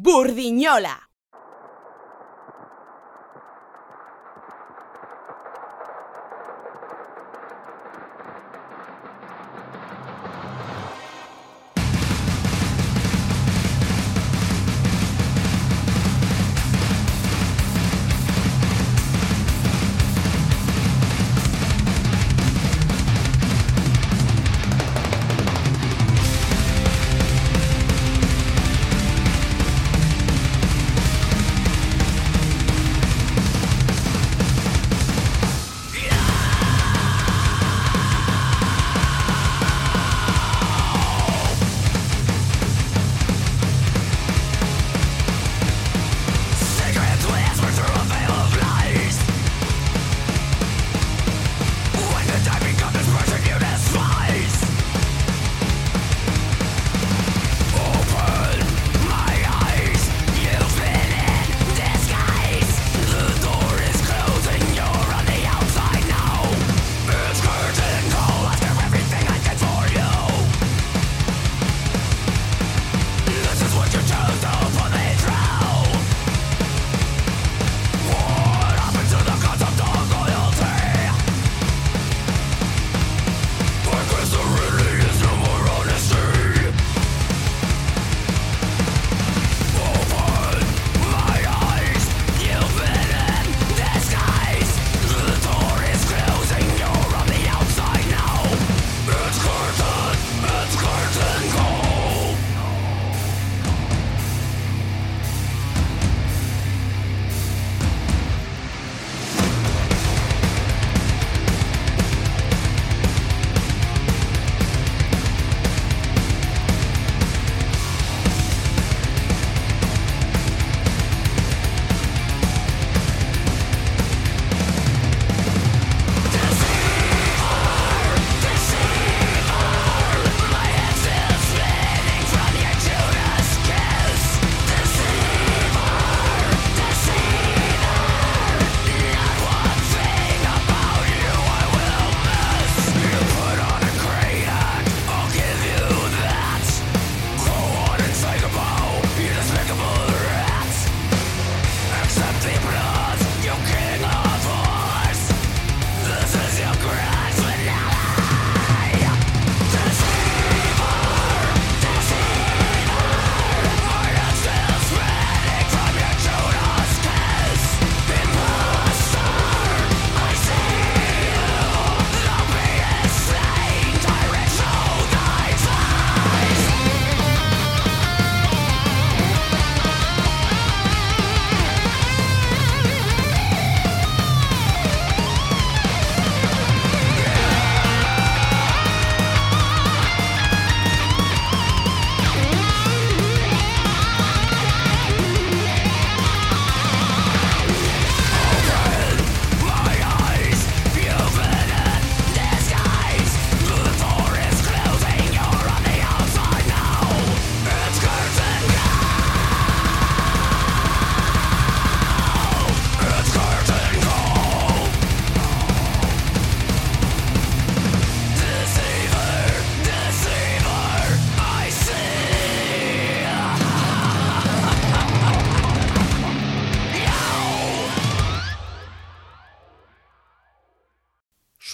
Burdiñola.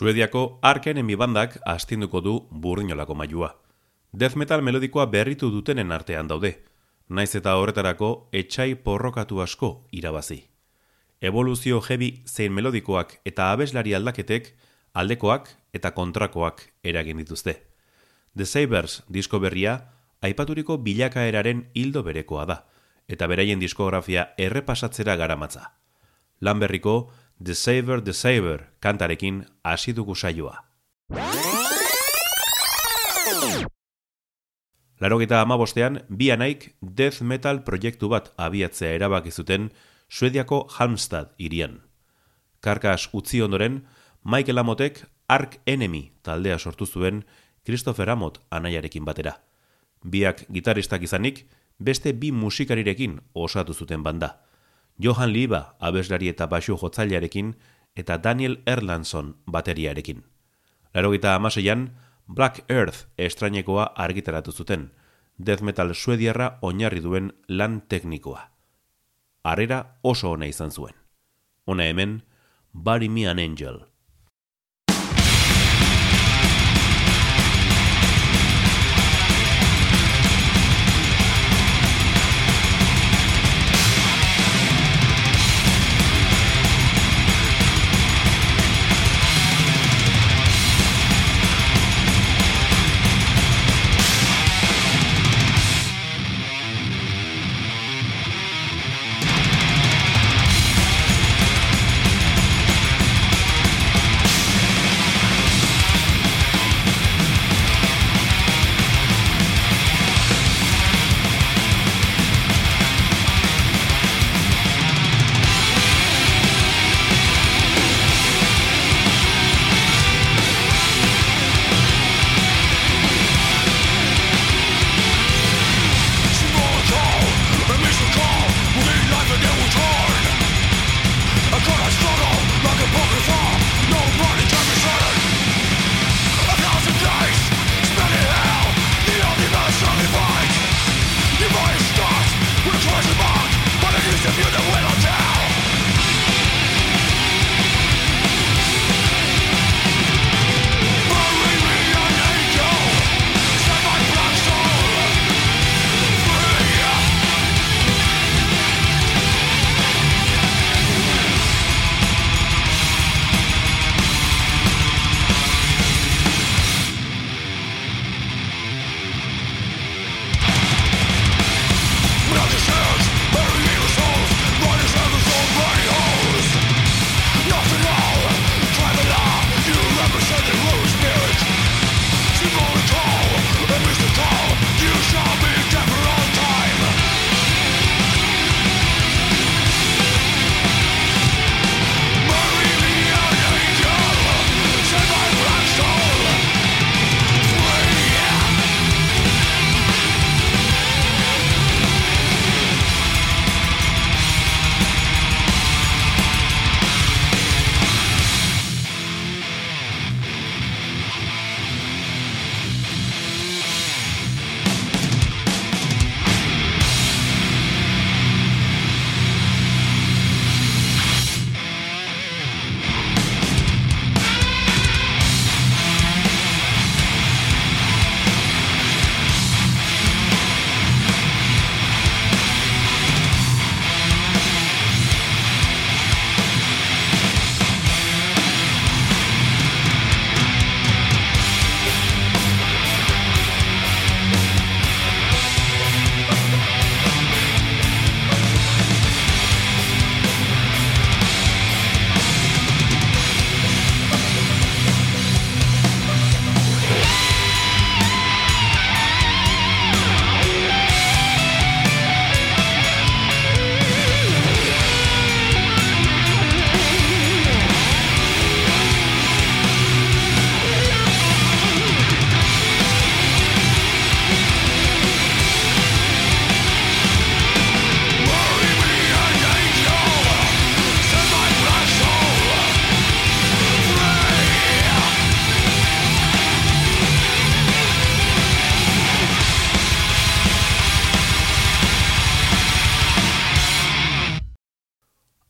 Suediako arken bandak astinduko du burrinolako mailua. Death metal melodikoa berritu dutenen artean daude, naiz eta horretarako etxai porrokatu asko irabazi. Evoluzio heavy zein melodikoak eta abeslari aldaketek aldekoak eta kontrakoak eragin dituzte. The Sabers disko berria aipaturiko bilakaeraren hildo berekoa da, eta beraien diskografia errepasatzera garamatza. Lan berriko, The Saver, The Saver kantarekin hasi dugu saioa. Laro gita amabostean, bi anaik death metal proiektu bat abiatzea erabaki zuten Suediako Halmstad irian. Karkas utzi ondoren, Michael Amotek Ark Enemy taldea sortu zuen Christopher Amot anaiarekin batera. Biak gitaristak izanik, beste bi musikarirekin osatu zuten banda. Johan Liba abeslari eta basu jotzailearekin eta Daniel Erlandson bateriarekin. Laro gita amaseian, Black Earth estrainekoa argitaratu zuten, death metal suediarra oinarri duen lan teknikoa. Arrera oso ona izan zuen. Hona hemen, Bury Me an Angel.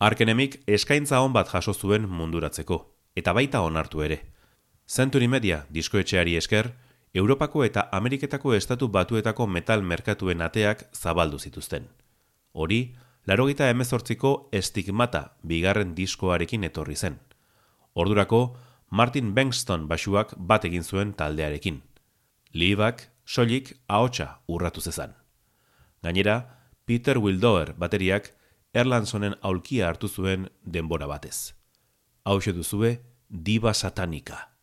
Arkenemik eskaintza hon bat jaso zuen munduratzeko, eta baita onartu ere. Century Media diskoetxeari esker, Europako eta Ameriketako estatu batuetako metal merkatuen ateak zabaldu zituzten. Hori, larogita emezortziko estigmata bigarren diskoarekin etorri zen. Ordurako, Martin Bankston basuak bat egin zuen taldearekin. Liibak, soilik, ahotsa urratu zezan. Gainera, Peter Wildoer bateriak Erlandsonen aulkia hartu zuen denbora batez. Hau duzue, diba satanika.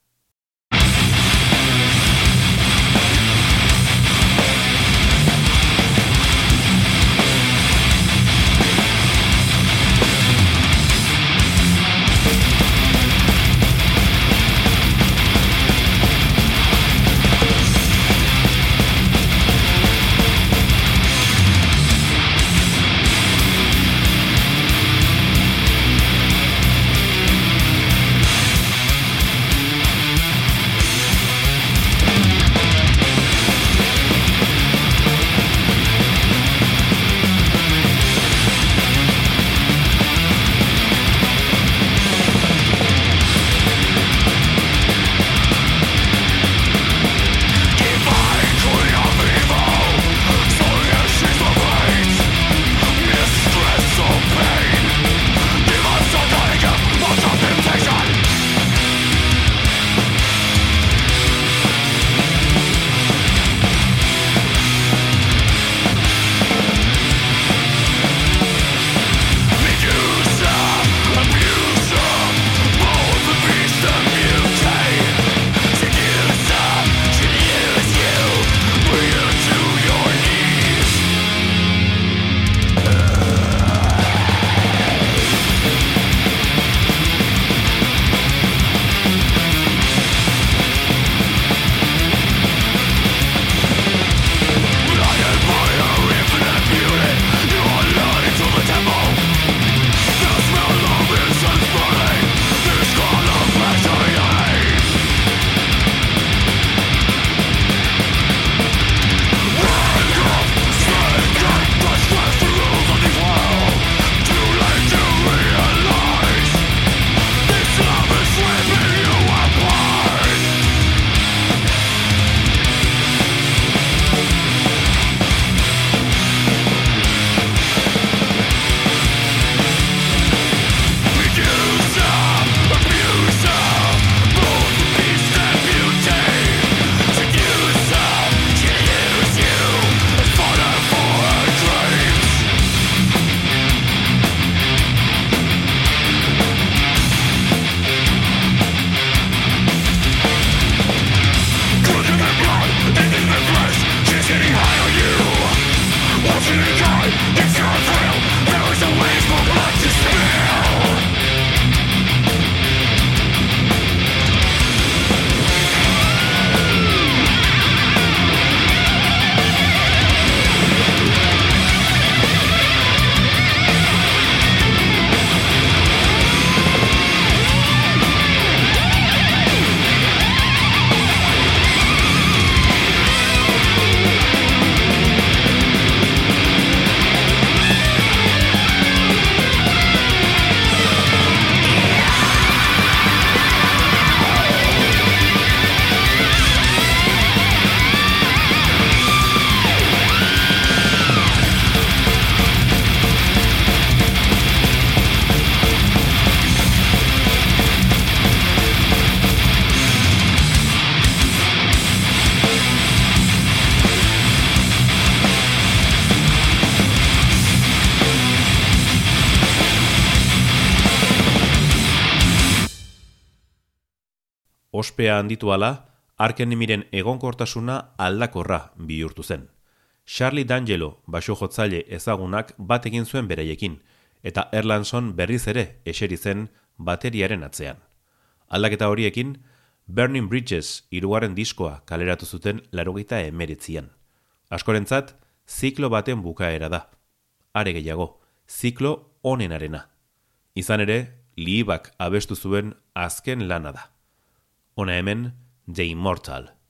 Ospea handitu ala, arkenimiren egonkortasuna aldakorra bihurtu zen. Charlie D'Angelo, baso jotzaile ezagunak bat egin zuen bereiekin, eta Erlandson berriz ere eseri zen bateriaren atzean. Aldaketa horiekin, Burning Bridges irugarren diskoa kaleratu zuten larogita emeritzian. Askorentzat, ziklo baten bukaera da. Are gehiago, ziklo onenarena. Izan ere, liibak abestu zuen azken lana da. Hona hemen, The Immortal.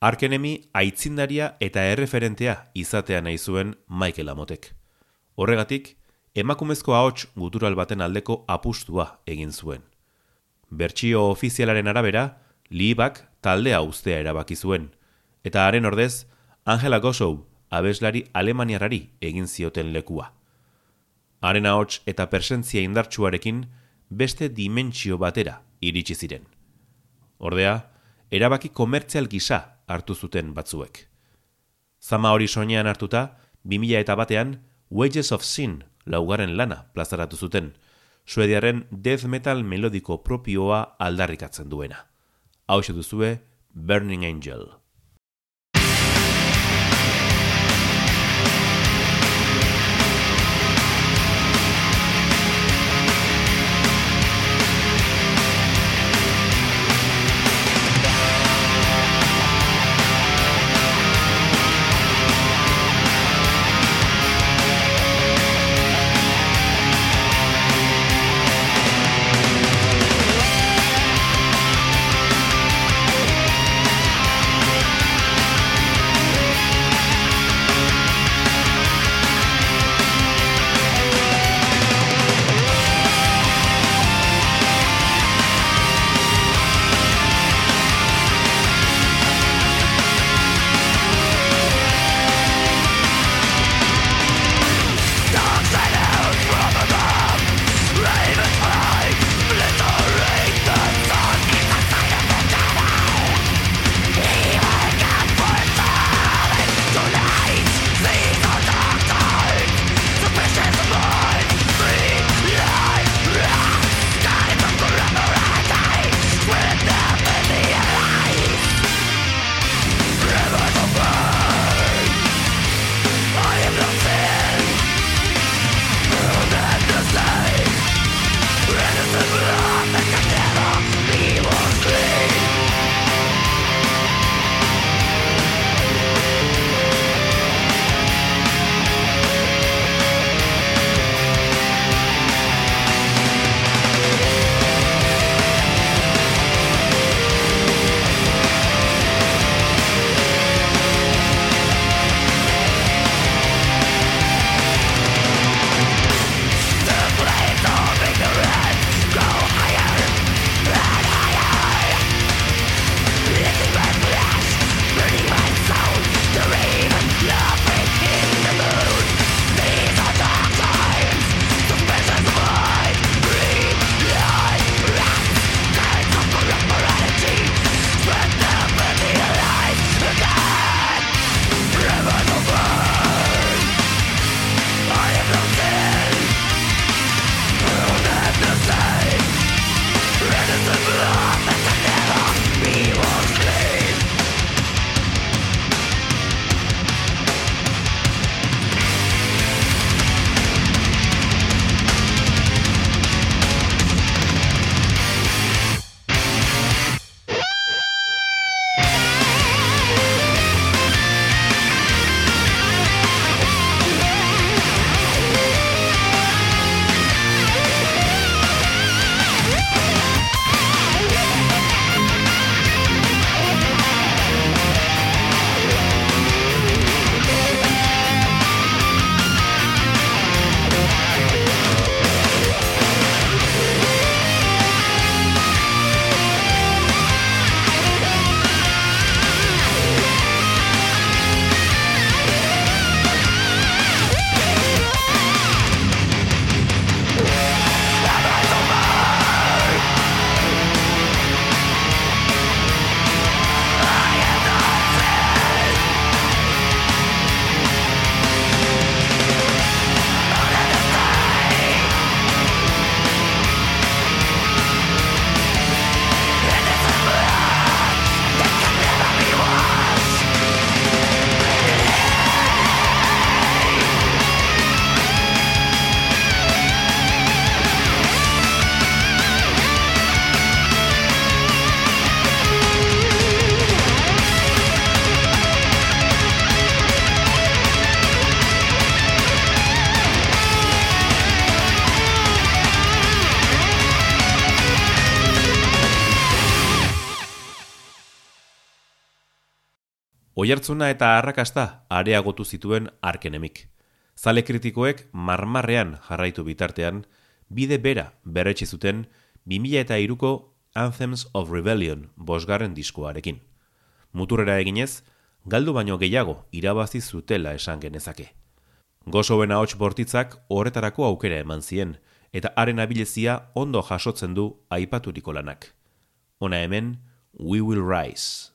Arkenemi aitzindaria eta erreferentea izatea nahi zuen Michael Amotek. Horregatik, emakumezko ahots gutural baten aldeko apustua egin zuen. Bertsio ofizialaren arabera, Liibak taldea ustea erabaki zuen, eta haren ordez, Angela Gossow abeslari alemaniarari egin zioten lekua. Haren ahots eta presentzia indartsuarekin beste dimentsio batera iritsi ziren. Ordea, erabaki komertzial gisa hartu zuten batzuek. Zama hori soinean hartuta, 2000 eta batean, Wages of Sin laugarren lana plazaratu zuten, suediaren death metal melodiko propioa aldarrikatzen duena. Hau duzue Burning Angel. Oiartzuna eta arrakasta areagotu zituen arkenemik. Zale kritikoek marmarrean jarraitu bitartean, bide bera berretsi zuten 2000 eta iruko Anthems of Rebellion bosgarren diskoarekin. Muturera eginez, galdu baino gehiago irabazi zutela esan genezake. Gozoen ahots bortitzak horretarako aukera eman zien, eta haren abilezia ondo jasotzen du aipaturiko lanak. Ona hemen, We Will Rise.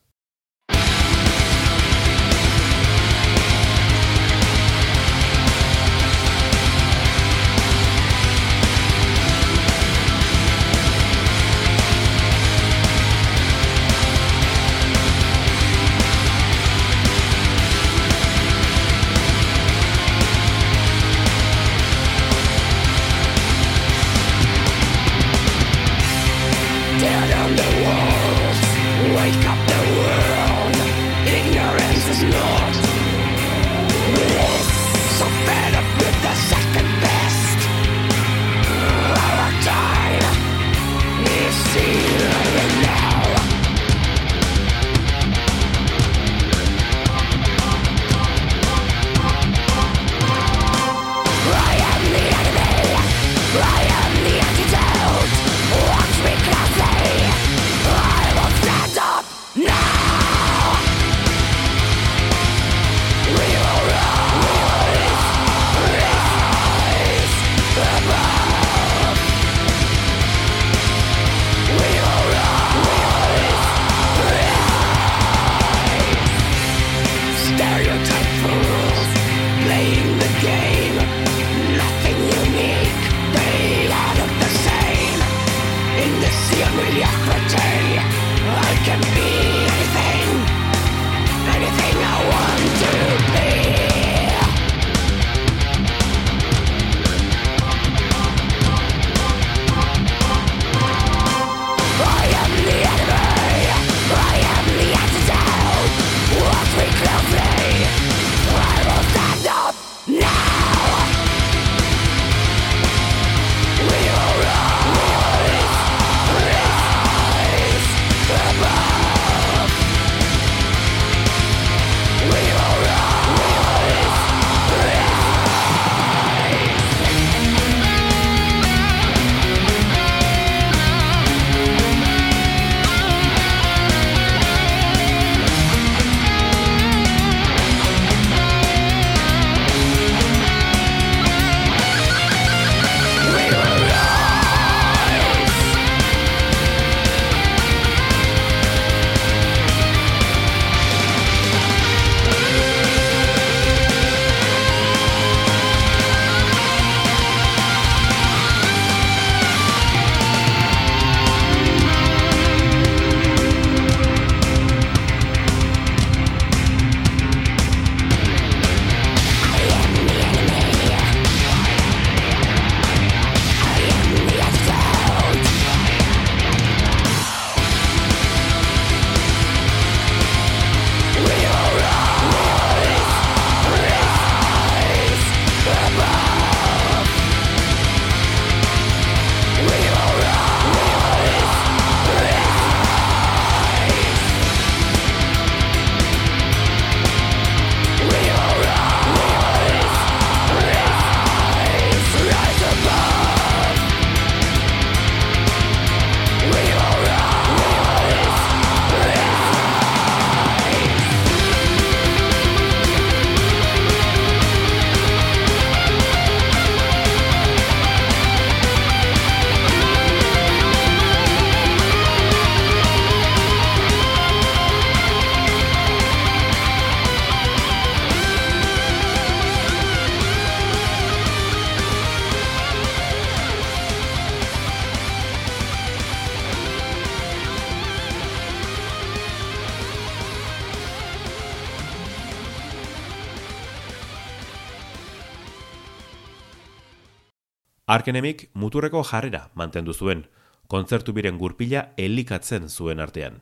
Arkenemik muturreko jarrera mantendu zuen, kontzertu biren gurpila elikatzen zuen artean.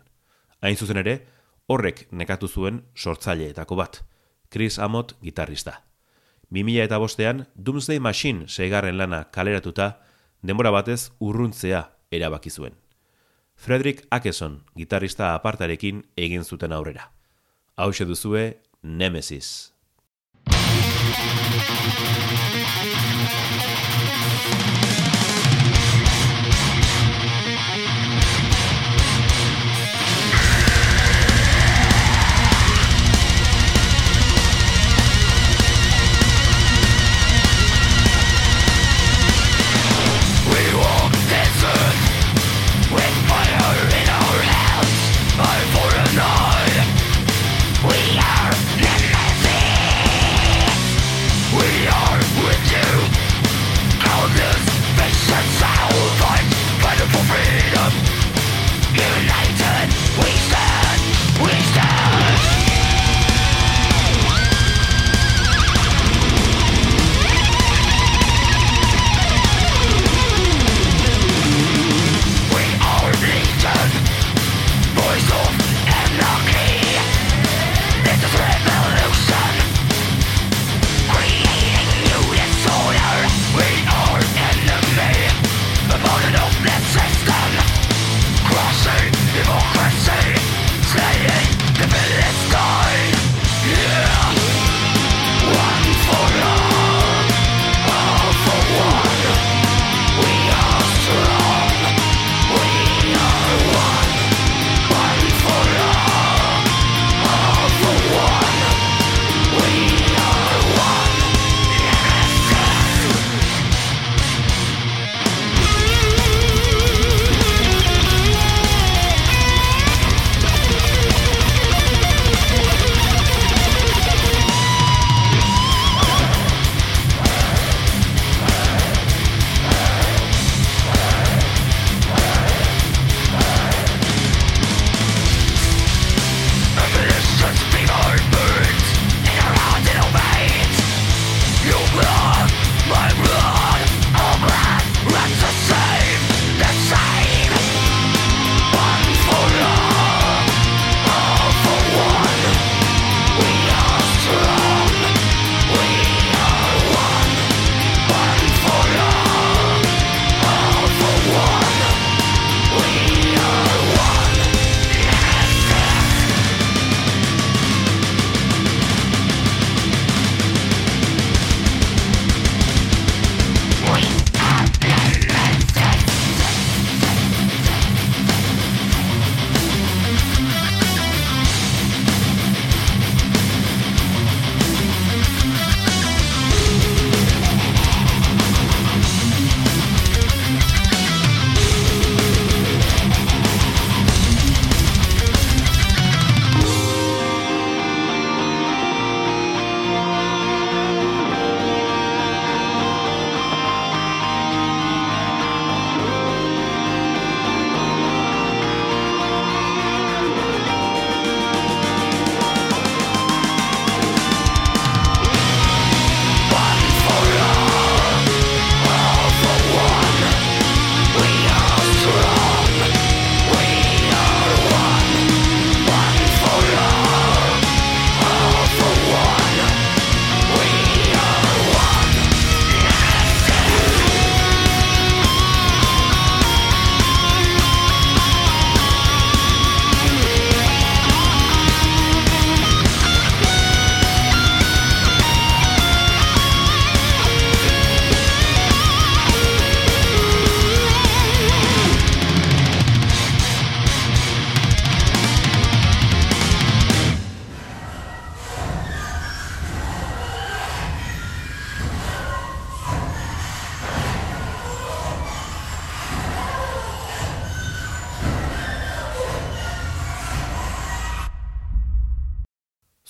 Hain zuzen ere, horrek nekatu zuen sortzaileetako bat, Chris Amott gitarrista. 2000 eta bostean, Doomsday Machine segarren lana kaleratuta, denbora batez urruntzea erabaki zuen. Frederick Akeson gitarrista apartarekin egin zuten aurrera. Hau duzue Nemesis.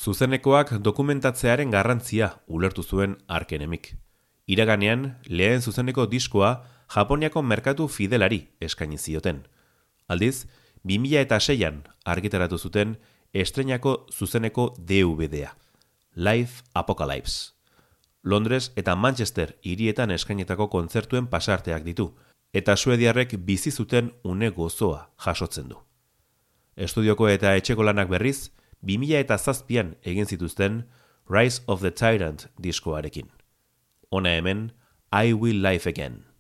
Zuzenekoak dokumentatzearen garrantzia ulertu zuen arkenemik. Iraganean, lehen zuzeneko diskoa Japoniako merkatu fidelari eskaini zioten. Aldiz, 2006 eta seian argitaratu zuten estrenako zuzeneko DVD-a, Life Apocalypse. Londres eta Manchester hirietan eskainetako kontzertuen pasarteak ditu, eta suediarrek bizi zuten une gozoa jasotzen du. Estudioko eta etxeko lanak berriz, 2000 eta zazpian egin zituzten Rise of the Tyrant diskoarekin. Hona hemen, I Will Life Again.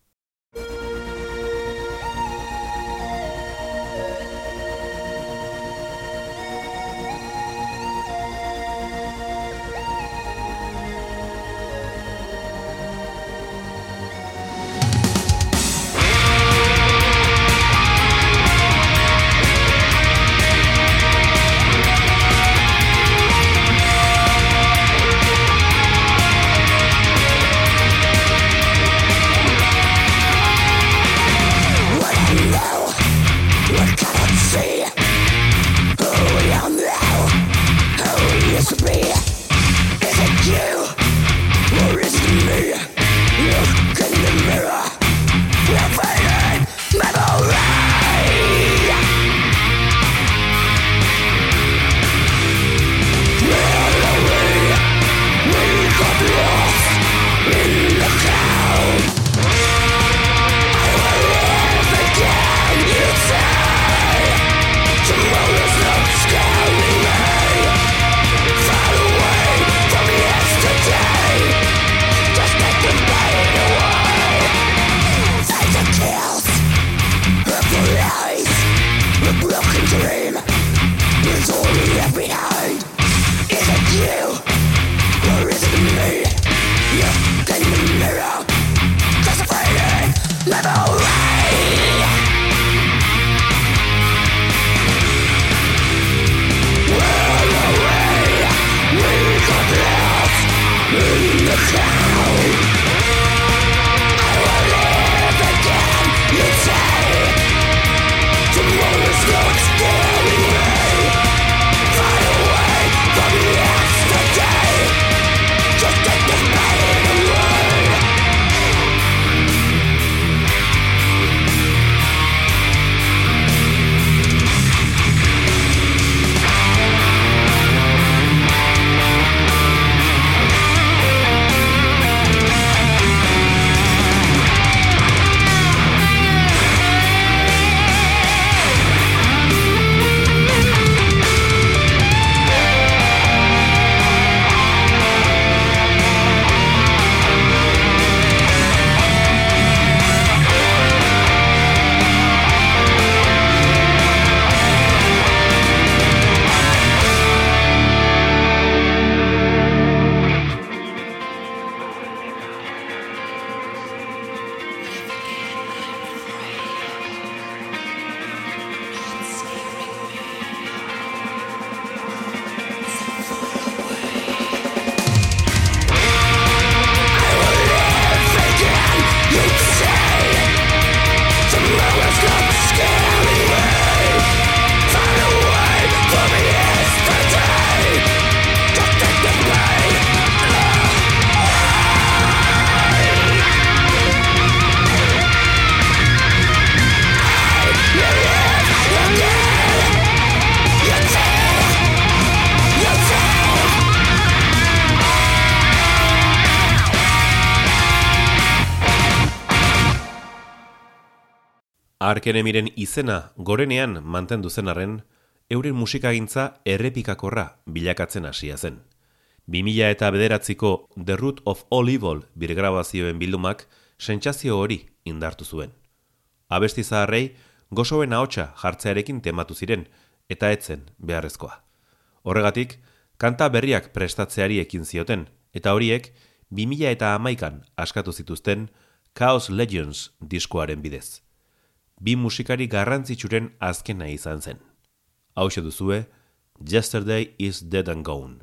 Arkenemiren izena gorenean mantendu zenarren, euren musikagintza errepikakorra bilakatzen hasia zen. 2000 eta bederatziko The Root of All Evil birgrabazioen bildumak sentsazio hori indartu zuen. Abesti zaharrei, gozoen ahotsa jartzearekin tematu ziren, eta etzen beharrezkoa. Horregatik, kanta berriak prestatzeari ekin zioten, eta horiek, 2000 eta amaikan askatu zituzten Chaos Legends diskoaren bidez. Bi musikari garrantzitsuren azkena izan zen. Hau duzue, Yesterday is Dead and Gone.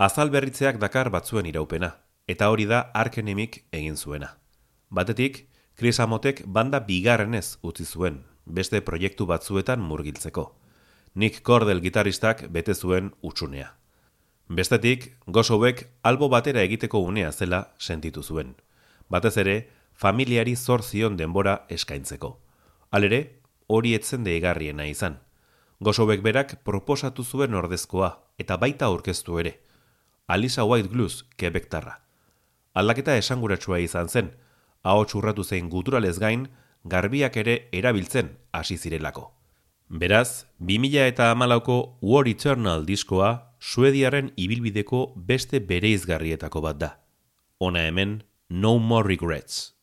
Azal berritzeak dakar batzuen iraupena, eta hori da arkenemik egin zuena. Batetik, Chris Amotek banda bigarrenez utzi zuen, beste proiektu batzuetan murgiltzeko. Nick Cordell gitaristak bete zuen utxunea. Bestetik, gozobek albo batera egiteko unea zela sentitu zuen. Batez ere, familiari zor zion denbora eskaintzeko. Alere, hori etzen deigarriena izan. Gozobek berak proposatu zuen ordezkoa eta baita aurkeztu ere. Alisa White Glues, kebektarra. Aldaketa esanguratsua izan zen, hau txurratu zein guturalez gain, garbiak ere erabiltzen hasi zirelako. Beraz, 2000 eta amalauko War Eternal diskoa Suediaren ibilbideko beste bereizgarrietako bat da. Ona hemen, No More Regrets.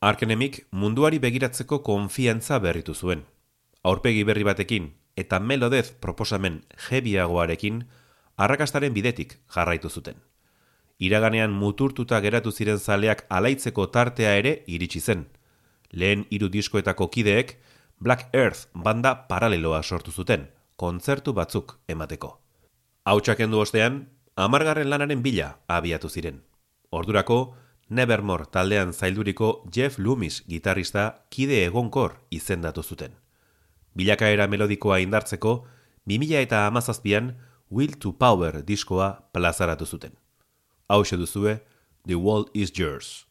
Arkenemik munduari begiratzeko konfiantza berritu zuen. Aurpegi berri batekin eta melodez proposamen jebiagoarekin arrakastaren bidetik jarraitu zuten. Iraganean muturtuta geratu ziren zaleak alaitzeko tartea ere iritsi zen. Lehen hiru diskoetako kideek Black Earth banda paraleloa sortu zuten, kontzertu batzuk emateko. Hautsak endu ostean, amargarren lanaren bila abiatu ziren. Ordurako, Nevermore taldean zailduriko Jeff Loomis gitarrista kide egonkor izendatu zuten. Bilakaera melodikoa indartzeko, 2000 eta amazazpian Will to Power diskoa plazaratu zuten. Hau duzue, The World is Yours.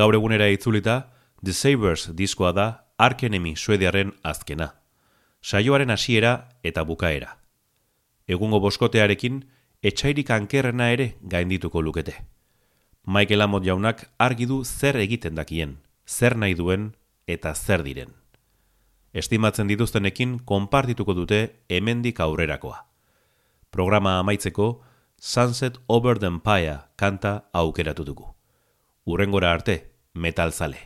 Gaur egunera itzulita, The Sabers diskoa da Arkenemi suediaren azkena. Saioaren hasiera eta bukaera. Egungo boskotearekin, etxairik ankerrena ere gaindituko lukete. Michael Amott jaunak argi du zer egiten dakien, zer nahi duen eta zer diren. Estimatzen dituztenekin konpartituko dute hemendik aurrerakoa. Programa amaitzeko Sunset Over the Empire kanta aukeratu dugu. Urrengora arte, metal zale.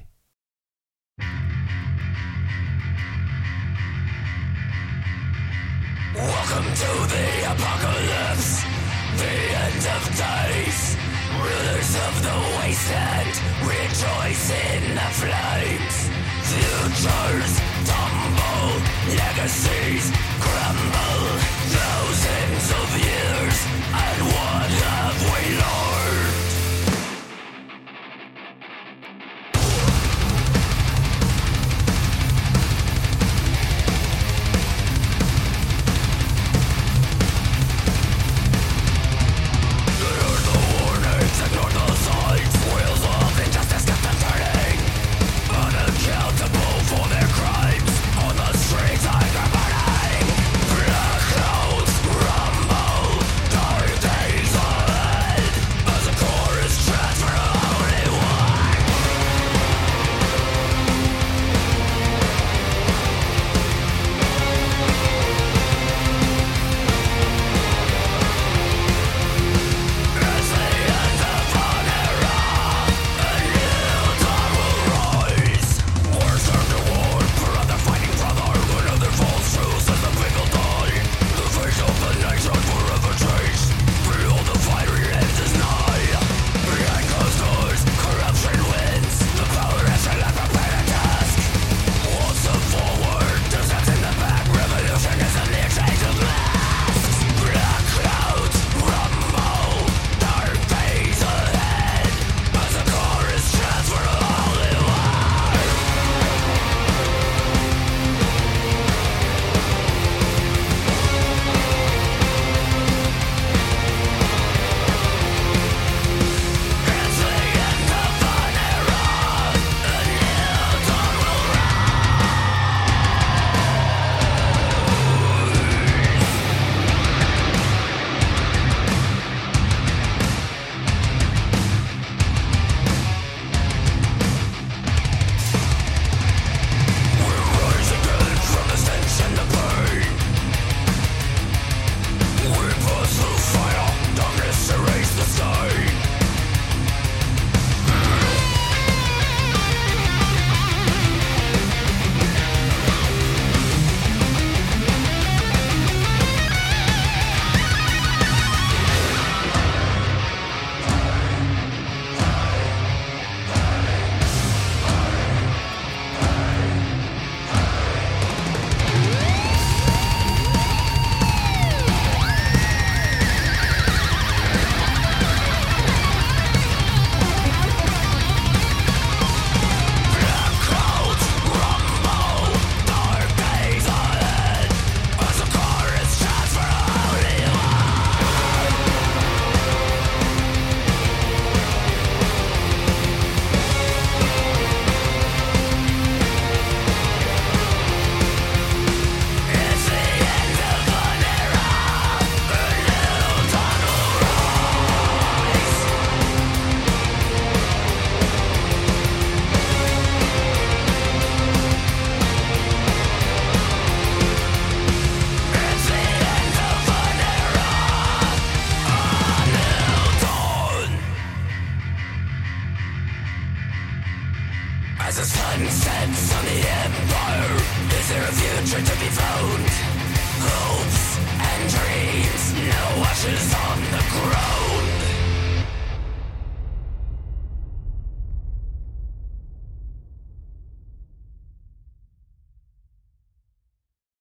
Welcome to the apocalypse, the end of days. Rulers of the wasteland rejoice in the flames. Futures tumble, legacies crumble. Thousands of years, and what have we learned?